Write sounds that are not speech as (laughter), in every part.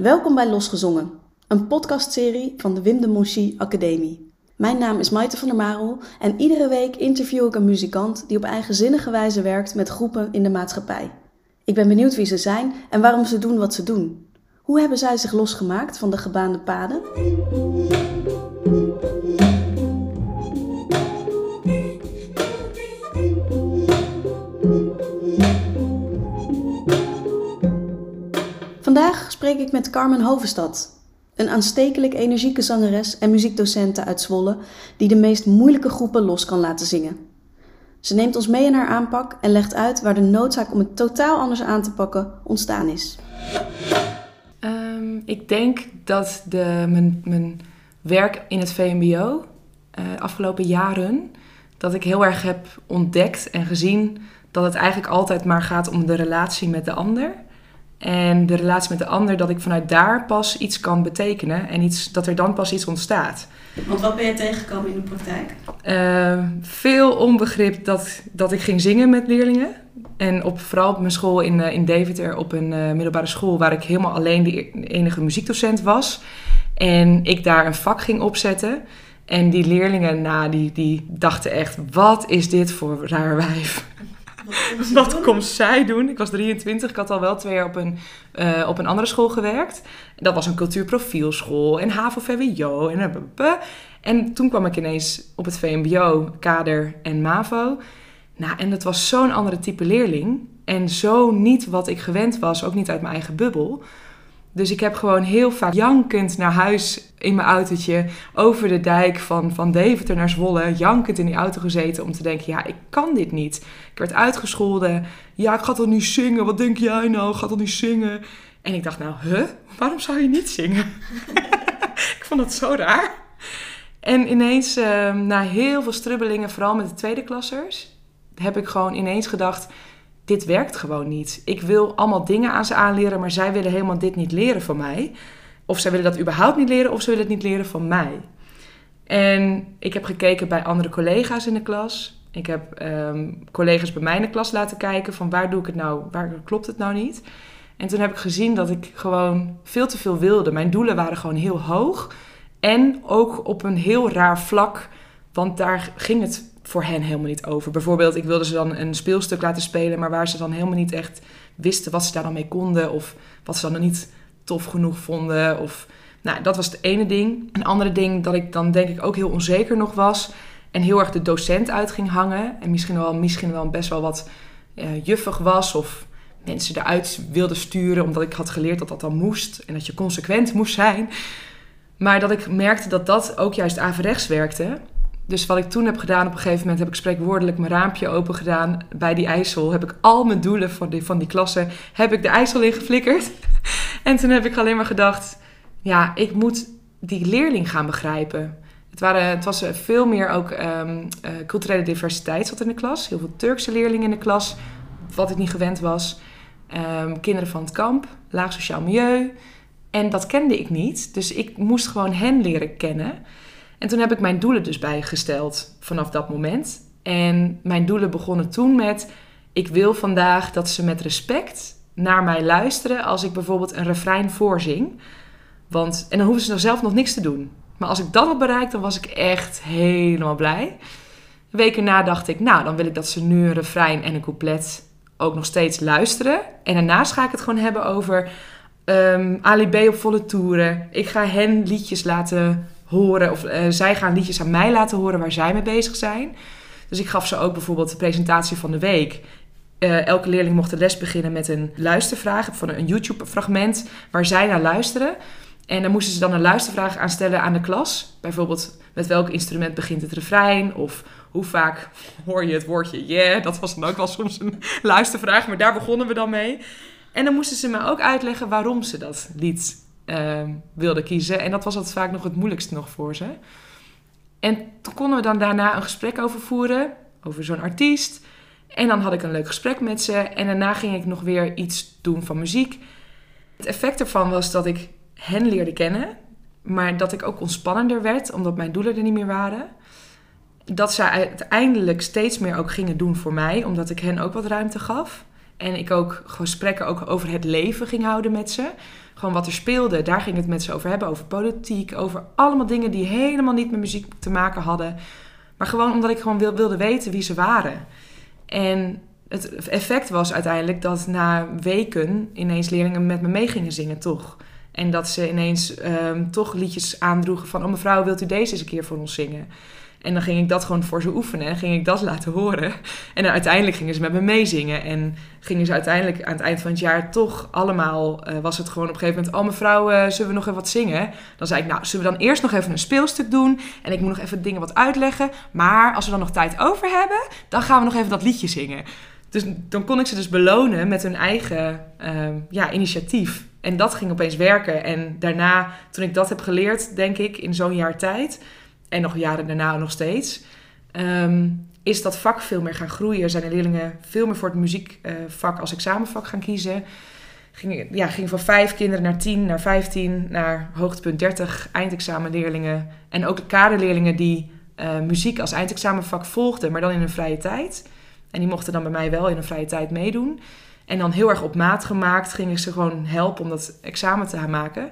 Welkom bij Losgezongen, een podcastserie van de Wim de Academie. Mijn naam is Maite van der Marel en iedere week interview ik een muzikant die op eigenzinnige wijze werkt met groepen in de maatschappij. Ik ben benieuwd wie ze zijn en waarom ze doen wat ze doen. Hoe hebben zij zich losgemaakt van de gebaande paden? Vandaag spreek ik met Carmen Hovenstad, een aanstekelijk energieke zangeres en muziekdocente uit Zwolle die de meest moeilijke groepen los kan laten zingen. Ze neemt ons mee in haar aanpak en legt uit waar de noodzaak om het totaal anders aan te pakken ontstaan is. Um, ik denk dat de, mijn, mijn werk in het VMBO uh, afgelopen jaren, dat ik heel erg heb ontdekt en gezien dat het eigenlijk altijd maar gaat om de relatie met de ander. En de relatie met de ander, dat ik vanuit daar pas iets kan betekenen en iets, dat er dan pas iets ontstaat. Want wat ben je tegengekomen in de praktijk? Uh, veel onbegrip dat, dat ik ging zingen met leerlingen. En op, vooral op mijn school in, uh, in Deventer, op een uh, middelbare school, waar ik helemaal alleen de enige muziekdocent was. En ik daar een vak ging opzetten. En die leerlingen, nou, die, die dachten echt, wat is dit voor raar wijf? Wat, (laughs) komt zij doen? Ik was 23, ik had al wel twee jaar op een, uh, op een andere school gewerkt. Dat was een cultuurprofielschool en HAVO-VWO en En toen kwam ik ineens op het VMBO, kader en MAVO. Nou, en dat was zo'n andere type leerling. En zo niet wat ik gewend was, ook niet uit mijn eigen bubbel. Dus ik heb gewoon heel vaak jankend naar huis in mijn autootje over de dijk van, van Deventer naar Zwolle. Jankend in die auto gezeten om te denken, ja, ik kan dit niet. Ik werd uitgescholden. Ja, ik ga toch niet zingen? Wat denk jij nou? Ik ga toch niet zingen? En ik dacht, nou, huh? Waarom zou je niet zingen? (laughs) ik vond dat zo raar. En ineens, uh, na heel veel strubbelingen, vooral met de tweede klassers, heb ik gewoon ineens gedacht dit werkt gewoon niet. Ik wil allemaal dingen aan ze aanleren, maar zij willen helemaal dit niet leren van mij. Of zij willen dat überhaupt niet leren, of ze willen het niet leren van mij. En ik heb gekeken bij andere collega's in de klas. Ik heb um, collega's bij mij in de klas laten kijken van waar doe ik het nou, waar klopt het nou niet. En toen heb ik gezien dat ik gewoon veel te veel wilde. Mijn doelen waren gewoon heel hoog. En ook op een heel raar vlak, want daar ging het voor hen helemaal niet over. Bijvoorbeeld, ik wilde ze dan een speelstuk laten spelen, maar waar ze dan helemaal niet echt wisten wat ze daar dan mee konden of wat ze dan niet tof genoeg vonden. Of, nou, dat was het ene ding. Een andere ding dat ik dan denk ik ook heel onzeker nog was en heel erg de docent uit ging hangen en misschien wel, misschien wel best wel wat uh, juffig was of mensen eruit wilde sturen omdat ik had geleerd dat dat dan moest en dat je consequent moest zijn. Maar dat ik merkte dat dat ook juist averechts werkte. Dus wat ik toen heb gedaan, op een gegeven moment heb ik spreekwoordelijk mijn raampje open gedaan bij die IJssel. Heb ik al mijn doelen van die, van die klasse, heb ik de IJssel in geflikkerd. (laughs) en toen heb ik alleen maar gedacht, ja, ik moet die leerling gaan begrijpen. Het, waren, het was veel meer ook um, uh, culturele diversiteit zat in de klas. Heel veel Turkse leerlingen in de klas, wat ik niet gewend was. Um, kinderen van het kamp, laag sociaal milieu. En dat kende ik niet. Dus ik moest gewoon hen leren kennen. En toen heb ik mijn doelen dus bijgesteld vanaf dat moment. En mijn doelen begonnen toen met: ik wil vandaag dat ze met respect naar mij luisteren als ik bijvoorbeeld een refrein voorzing. Want, en dan hoeven ze zelf nog niks te doen. Maar als ik dat had bereikt, dan was ik echt helemaal blij. Weken na dacht ik, nou, dan wil ik dat ze nu een refrein en een couplet ook nog steeds luisteren. En daarnaast ga ik het gewoon hebben over um, Ali B op volle toeren. Ik ga hen liedjes laten horen, of uh, zij gaan liedjes aan mij laten horen waar zij mee bezig zijn. Dus ik gaf ze ook bijvoorbeeld de presentatie van de week. Uh, elke leerling mocht de les beginnen met een luistervraag van een YouTube-fragment waar zij naar luisteren. En dan moesten ze dan een luistervraag aanstellen aan de klas. Bijvoorbeeld, met welk instrument begint het refrein? Of hoe vaak hoor je het woordje yeah? Dat was dan ook wel soms een luistervraag, maar daar begonnen we dan mee. En dan moesten ze me ook uitleggen waarom ze dat lied uh, wilde kiezen. En dat was altijd vaak nog het moeilijkste nog voor ze. En toen konden we dan daarna een gesprek over voeren, over zo'n artiest. En dan had ik een leuk gesprek met ze. En daarna ging ik nog weer iets doen van muziek. Het effect ervan was dat ik hen leerde kennen, maar dat ik ook ontspannender werd, omdat mijn doelen er niet meer waren. Dat zij uiteindelijk steeds meer ook gingen doen voor mij, omdat ik hen ook wat ruimte gaf. En ik ook gesprekken ook over het leven ging houden met ze. Gewoon wat er speelde, daar ging het met ze over hebben. Over politiek, over allemaal dingen die helemaal niet met muziek te maken hadden. Maar gewoon omdat ik gewoon wilde weten wie ze waren. En het effect was uiteindelijk dat na weken ineens leerlingen met me mee gingen zingen, toch? En dat ze ineens um, toch liedjes aandroegen van... oh mevrouw, wilt u deze eens een keer voor ons zingen? En dan ging ik dat gewoon voor ze oefenen en ging ik dat laten horen. En dan uiteindelijk gingen ze met me meezingen. En gingen ze uiteindelijk aan het eind van het jaar toch allemaal... Uh, was het gewoon op een gegeven moment... oh mevrouw, uh, zullen we nog even wat zingen? Dan zei ik, nou, zullen we dan eerst nog even een speelstuk doen? En ik moet nog even dingen wat uitleggen. Maar als we dan nog tijd over hebben... dan gaan we nog even dat liedje zingen. Dus dan kon ik ze dus belonen met hun eigen uh, ja, initiatief. En dat ging opeens werken. En daarna, toen ik dat heb geleerd, denk ik, in zo'n jaar tijd, en nog jaren daarna nog steeds, um, is dat vak veel meer gaan groeien. Zijn de leerlingen veel meer voor het muziekvak als examenvak gaan kiezen. Ging, ja, ging van vijf kinderen naar tien, naar vijftien, naar hoogtepunt 30 eindexamenleerlingen. En ook de kaderleerlingen die uh, muziek als eindexamenvak volgden, maar dan in hun vrije tijd. En die mochten dan bij mij wel in een vrije tijd meedoen. En dan heel erg op maat gemaakt ging ik ze gewoon helpen om dat examen te gaan maken.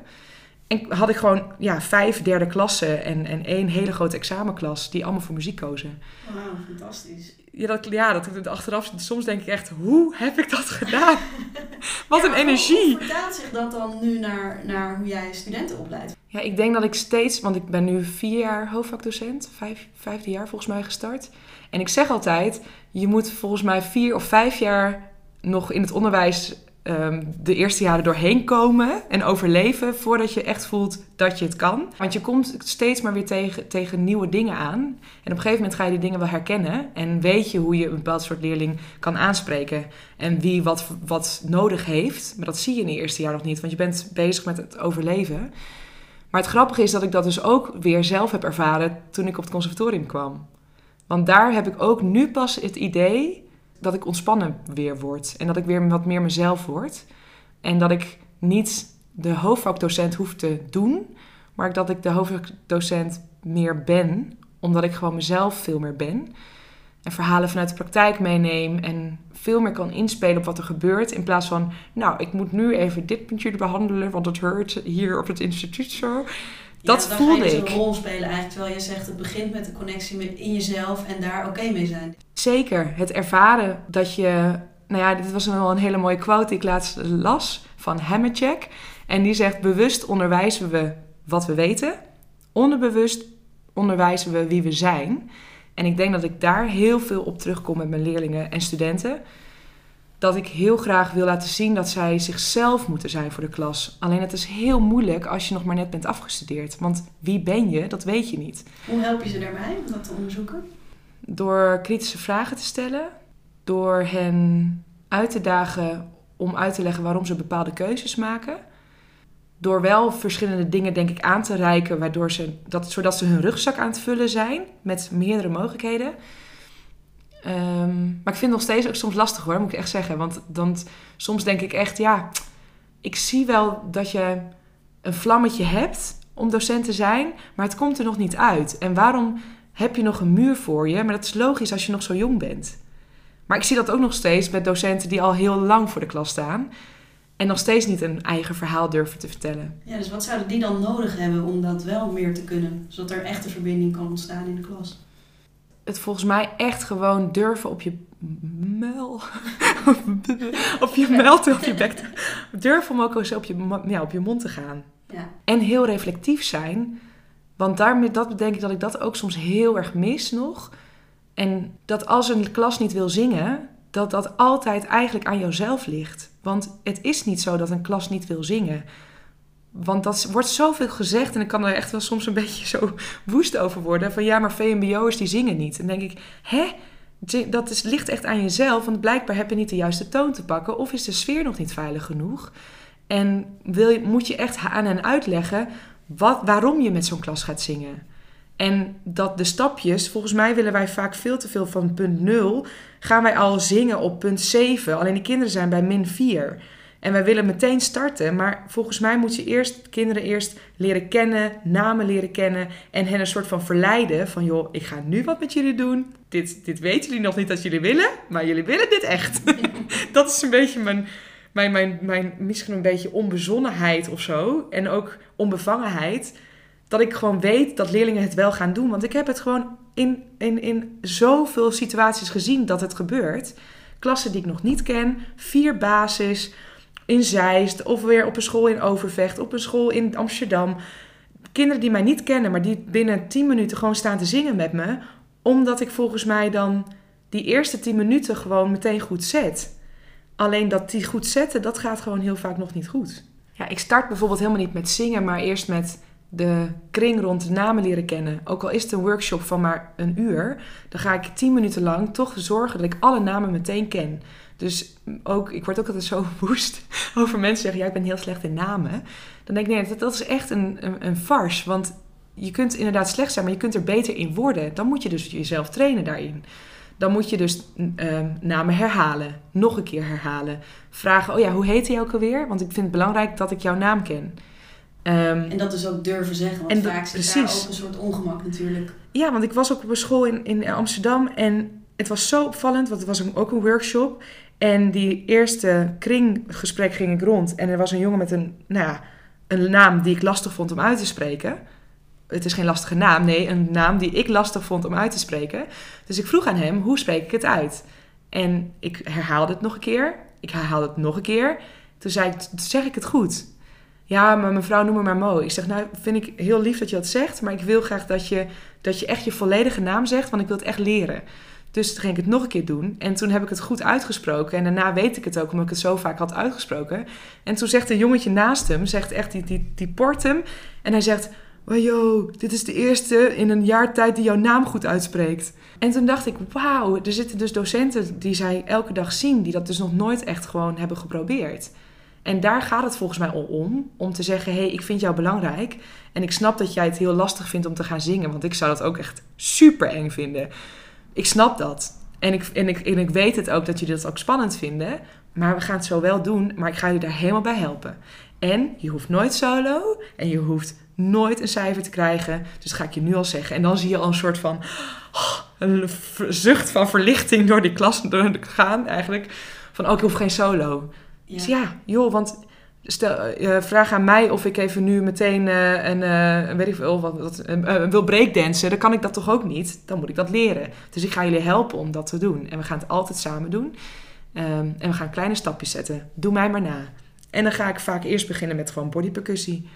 En had ik gewoon ja, vijf derde klassen en, en één hele grote examenklas die allemaal voor muziek kozen. Wauw, fantastisch. Ja, dat, ja, dat achteraf, soms denk ik echt, hoe heb ik dat gedaan? (laughs) Wat een energie. Hoe vertaalt zich dat dan nu naar, naar hoe jij studenten opleidt? Ja, ik denk dat ik steeds, want ik ben nu vier jaar hoofdvakdocent, vijf, vijfde jaar volgens mij gestart. En ik zeg altijd, je moet volgens mij vier of vijf jaar nog in het onderwijs um, de eerste jaren doorheen komen en overleven voordat je echt voelt dat je het kan. Want je komt steeds maar weer tegen, tegen nieuwe dingen aan. En op een gegeven moment ga je die dingen wel herkennen en weet je hoe je een bepaald soort leerling kan aanspreken en wie wat, wat nodig heeft. Maar dat zie je in het eerste jaar nog niet, want je bent bezig met het overleven. Maar het grappige is dat ik dat dus ook weer zelf heb ervaren toen ik op het conservatorium kwam. Want daar heb ik ook nu pas het idee dat ik ontspannen weer word. En dat ik weer wat meer mezelf word. En dat ik niet de hoofdvakdocent hoef te doen, maar dat ik de hoofdvakdocent meer ben, omdat ik gewoon mezelf veel meer ben. En verhalen vanuit de praktijk meeneem en veel meer kan inspelen op wat er gebeurt. In plaats van, nou, ik moet nu even dit puntje behandelen, want het hurt hier op het instituut zo. Dat ja, voelde ga je ik. Dus een rol spelen eigenlijk, terwijl je zegt het begint met de connectie met in jezelf en daar oké mee zijn. Zeker, het ervaren dat je, nou ja, dit was wel een hele mooie quote die ik laatst las van Hammercheck. En die zegt, bewust onderwijzen we wat we weten, onderbewust onderwijzen we wie we zijn. En ik denk dat ik daar heel veel op terugkom met mijn leerlingen en studenten dat ik heel graag wil laten zien dat zij zichzelf moeten zijn voor de klas. Alleen het is heel moeilijk als je nog maar net bent afgestudeerd. Want wie ben je, dat weet je niet. Hoe help je ze daarbij om dat te onderzoeken? Door kritische vragen te stellen. Door hen uit te dagen om uit te leggen waarom ze bepaalde keuzes maken. Door wel verschillende dingen, denk ik, aan te reiken, waardoor ze, dat, zodat ze hun rugzak aan het vullen zijn met meerdere mogelijkheden. Um, maar ik vind het nog steeds ook soms lastig hoor, moet ik echt zeggen. Want dan, soms denk ik echt, ja, ik zie wel dat je een vlammetje hebt om docent te zijn, maar het komt er nog niet uit. En waarom heb je nog een muur voor je? Maar dat is logisch als je nog zo jong bent. Maar ik zie dat ook nog steeds met docenten die al heel lang voor de klas staan. En nog steeds niet een eigen verhaal durven te vertellen. Ja, dus wat zouden die dan nodig hebben om dat wel meer te kunnen? Zodat er echt een verbinding kan ontstaan in de klas? Het volgens mij echt gewoon durven op je muil. (laughs) op je muil te op je bek. Durven om ook eens op je, ja, op je mond te gaan. Ja. En heel reflectief zijn. Want daarmee dat denk ik dat ik dat ook soms heel erg mis nog. En dat als een klas niet wil zingen, dat dat altijd eigenlijk aan jouzelf ligt. Want het is niet zo dat een klas niet wil zingen. Want dat wordt zoveel gezegd en ik kan er echt wel soms een beetje zo woest over worden. Van ja, maar VMBO'ers die zingen niet. En dan denk ik, hè? Dat is, ligt echt aan jezelf, want blijkbaar heb je niet de juiste toon te pakken. Of is de sfeer nog niet veilig genoeg? En wil je, moet je echt aan hen uitleggen wat, waarom je met zo'n klas gaat zingen. En dat de stapjes, volgens mij willen wij vaak veel te veel van punt 0, gaan wij al zingen op punt 7. Alleen de kinderen zijn bij min 4. En wij willen meteen starten, maar volgens mij moet je eerst kinderen eerst leren kennen, namen leren kennen en hen een soort van verleiden van joh, ik ga nu wat met jullie doen. Dit, dit weten jullie nog niet dat jullie willen, maar jullie willen dit echt. (laughs) dat is een beetje mijn, mijn, mijn, mijn, misschien een beetje onbezonnenheid of zo. En ook onbevangenheid. Dat ik gewoon weet dat leerlingen het wel gaan doen. Want ik heb het gewoon in, in, in zoveel situaties gezien dat het gebeurt. Klassen die ik nog niet ken, vier basis, in Zeist, of weer op een school in Overvecht, op een school in Amsterdam. Kinderen die mij niet kennen, maar die binnen 10 minuten gewoon staan te zingen met me, omdat ik volgens mij dan die eerste 10 minuten gewoon meteen goed zet. Alleen dat die goed zetten, dat gaat gewoon heel vaak nog niet goed. Ja, ik start bijvoorbeeld helemaal niet met zingen, maar eerst met de kring rond de namen leren kennen. Ook al is het een workshop van maar een uur, dan ga ik tien minuten lang toch zorgen dat ik alle namen meteen ken. Dus ook, ik word ook altijd zo (laughs) woest over mensen zeggen: ja, ik ben heel slecht in namen. Dan denk ik: nee, dat, dat is echt een, een, een farce. Want je kunt inderdaad slecht zijn, maar je kunt er beter in worden. Dan moet je dus jezelf trainen daarin. Dan moet je dus uh, namen herhalen, nog een keer herhalen. Vragen: oh ja, hoe heet hij ook alweer? Want ik vind het belangrijk dat ik jouw naam ken. Um, en dat dus ook durven zeggen, want vaak zit precies. daar ook een soort ongemak natuurlijk. Ja, want ik was ook op een school in, in Amsterdam en het was zo opvallend, want het was ook een workshop. En die eerste kringgesprek ging ik rond. En er was een jongen met een, nou ja, een naam die ik lastig vond om uit te spreken. Het is geen lastige naam, nee, een naam die ik lastig vond om uit te spreken. Dus ik vroeg aan hem, hoe spreek ik het uit? En ik herhaalde het nog een keer. Ik herhaalde het nog een keer. Toen zei ik, zeg ik het goed? Ja, maar mevrouw, noem me maar mooi. Ik zeg, nou, vind ik heel lief dat je dat zegt. Maar ik wil graag dat je, dat je echt je volledige naam zegt, want ik wil het echt leren. Dus toen ging ik het nog een keer doen. En toen heb ik het goed uitgesproken. En daarna weet ik het ook, omdat ik het zo vaak had uitgesproken. En toen zegt een jongetje naast hem, zegt echt, die, die, die port hem. En hij zegt, yo, dit is de eerste in een jaar tijd die jouw naam goed uitspreekt. En toen dacht ik, wauw, er zitten dus docenten die zij elke dag zien, die dat dus nog nooit echt gewoon hebben geprobeerd. En daar gaat het volgens mij om. Om te zeggen, hé, hey, ik vind jou belangrijk. En ik snap dat jij het heel lastig vindt om te gaan zingen. Want ik zou dat ook echt super eng vinden. Ik snap dat. En ik, en ik, en ik weet het ook dat jullie dat ook spannend vinden. Maar we gaan het zo wel doen. Maar ik ga je daar helemaal bij helpen. En je hoeft nooit solo. En je hoeft nooit een cijfer te krijgen. Dus dat ga ik je nu al zeggen. En dan zie je al een soort van... Oh, (gasps) een zucht van verlichting door die klas gaan eigenlijk. Van, ook oh, ik hoef geen solo. Ja. Dus ja, joh, want stel, uh, vraag aan mij of ik even nu meteen uh, een, weet ik veel, wat, wat, wil breakdansen. Dan kan ik dat toch ook niet. Dan moet ik dat leren. Dus ik ga jullie helpen om dat te doen. En we gaan het altijd samen doen. Um, en we gaan kleine stapjes zetten. Doe mij maar na. En dan ga ik vaak eerst beginnen met gewoon bodypercussie.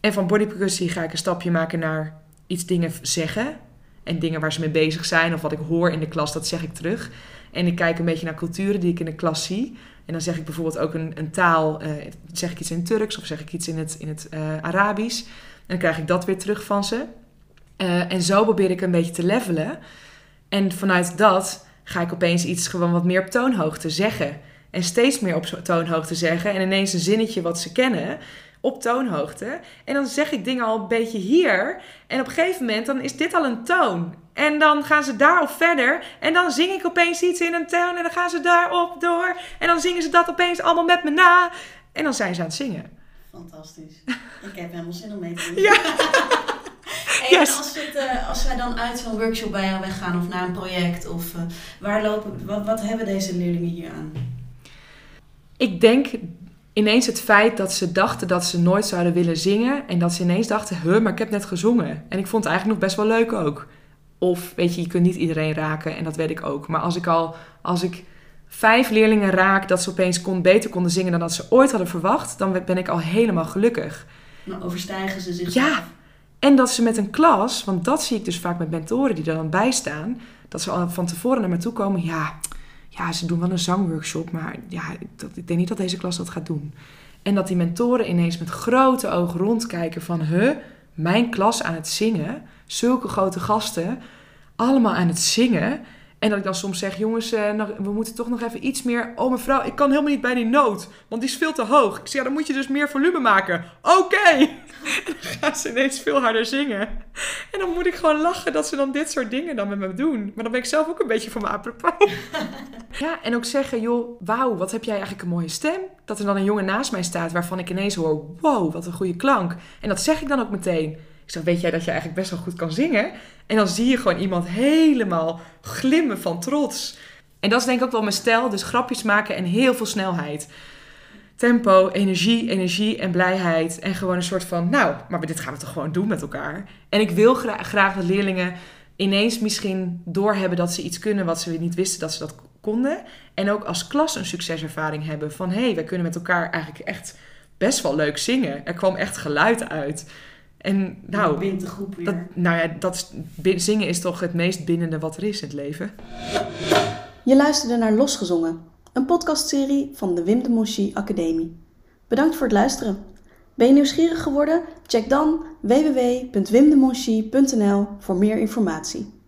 En van bodypercussie ga ik een stapje maken naar iets dingen zeggen. En dingen waar ze mee bezig zijn. Of wat ik hoor in de klas, dat zeg ik terug. En ik kijk een beetje naar culturen die ik in de klas zie. En dan zeg ik bijvoorbeeld ook een, een taal, uh, zeg ik iets in Turks of zeg ik iets in het, in het uh, Arabisch. En dan krijg ik dat weer terug van ze. Uh, en zo probeer ik een beetje te levelen. En vanuit dat ga ik opeens iets gewoon wat meer op toonhoogte zeggen. En steeds meer op toonhoogte zeggen. En ineens een zinnetje wat ze kennen op toonhoogte. En dan zeg ik dingen al een beetje hier. En op een gegeven moment dan is dit al een toon. En dan gaan ze daarop verder. En dan zing ik opeens iets in een toon. En dan gaan ze daarop door. En dan zingen ze dat opeens allemaal met me na. En dan zijn ze aan het zingen. Fantastisch. (laughs) Ik heb helemaal zin om mee te doen. Ja. (laughs) En als, het, uh, als wij dan uit zo'n workshop bij jou weggaan of naar een project, of uh, waar lopen, wat, wat hebben deze leerlingen hier aan? Ik denk ineens het feit dat ze dachten dat ze nooit zouden willen zingen. En dat ze ineens dachten, huh, maar ik heb net gezongen. En ik vond het eigenlijk nog best wel leuk ook. Of weet je, je kunt niet iedereen raken en dat weet ik ook. Maar als ik al, als ik vijf leerlingen raak dat ze opeens kon, beter konden zingen dan dat ze ooit hadden verwacht, dan ben ik al helemaal gelukkig. Maar overstijgen ze zich? Ja, en dat ze met een klas, want dat zie ik dus vaak met mentoren die er dan bij staan, dat ze al van tevoren naar me toe komen. Ja, ja, ze doen wel een zangworkshop, maar ja, dat, ik denk niet dat deze klas dat gaat doen. En dat die mentoren ineens met grote ogen rondkijken van, huh, mijn klas aan het zingen, zulke grote gasten, allemaal aan het zingen. En dat ik dan soms zeg, jongens, eh, we moeten toch nog even iets meer... Oh mevrouw, ik kan helemaal niet bij die noot, want die is veel te hoog. Ik zeg, ja, dan moet je dus meer volume maken. Oké! (laughs) En dan gaan ze ineens veel harder zingen. En dan moet ik gewoon lachen dat ze dan dit soort dingen dan met me doen. Maar dan ben ik zelf ook een beetje van me apropos. (laughs) Ja, en ook zeggen, joh, wauw, wat heb jij eigenlijk een mooie stem. Dat er dan een jongen naast mij staat waarvan ik ineens hoor, wow, wat een goede klank. En dat zeg ik dan ook meteen. Ik weet jij dat je eigenlijk best wel goed kan zingen? En dan zie je gewoon iemand helemaal glimmen van trots. En dat is denk ik ook wel mijn stijl, dus grapjes maken en heel veel snelheid. Tempo, energie, energie en blijheid. En gewoon een soort van, nou, maar dit gaan we toch gewoon doen met elkaar. En ik wil gra- graag dat leerlingen ineens misschien doorhebben dat ze iets kunnen wat ze niet wisten dat ze dat konden. En ook als klas een succeservaring hebben van, hé, hey, wij kunnen met elkaar eigenlijk echt best wel leuk zingen. Er kwam echt geluid uit. En nou, de groep weer. dat, nou ja, dat is, zingen is toch het meest bindende wat er is in het leven. Je luisterde naar Losgezongen, een podcastserie van de Wim de Monchy Academie. Bedankt voor het luisteren. Ben je nieuwsgierig geworden? Check dan www.wimdemonchy.nl voor meer informatie.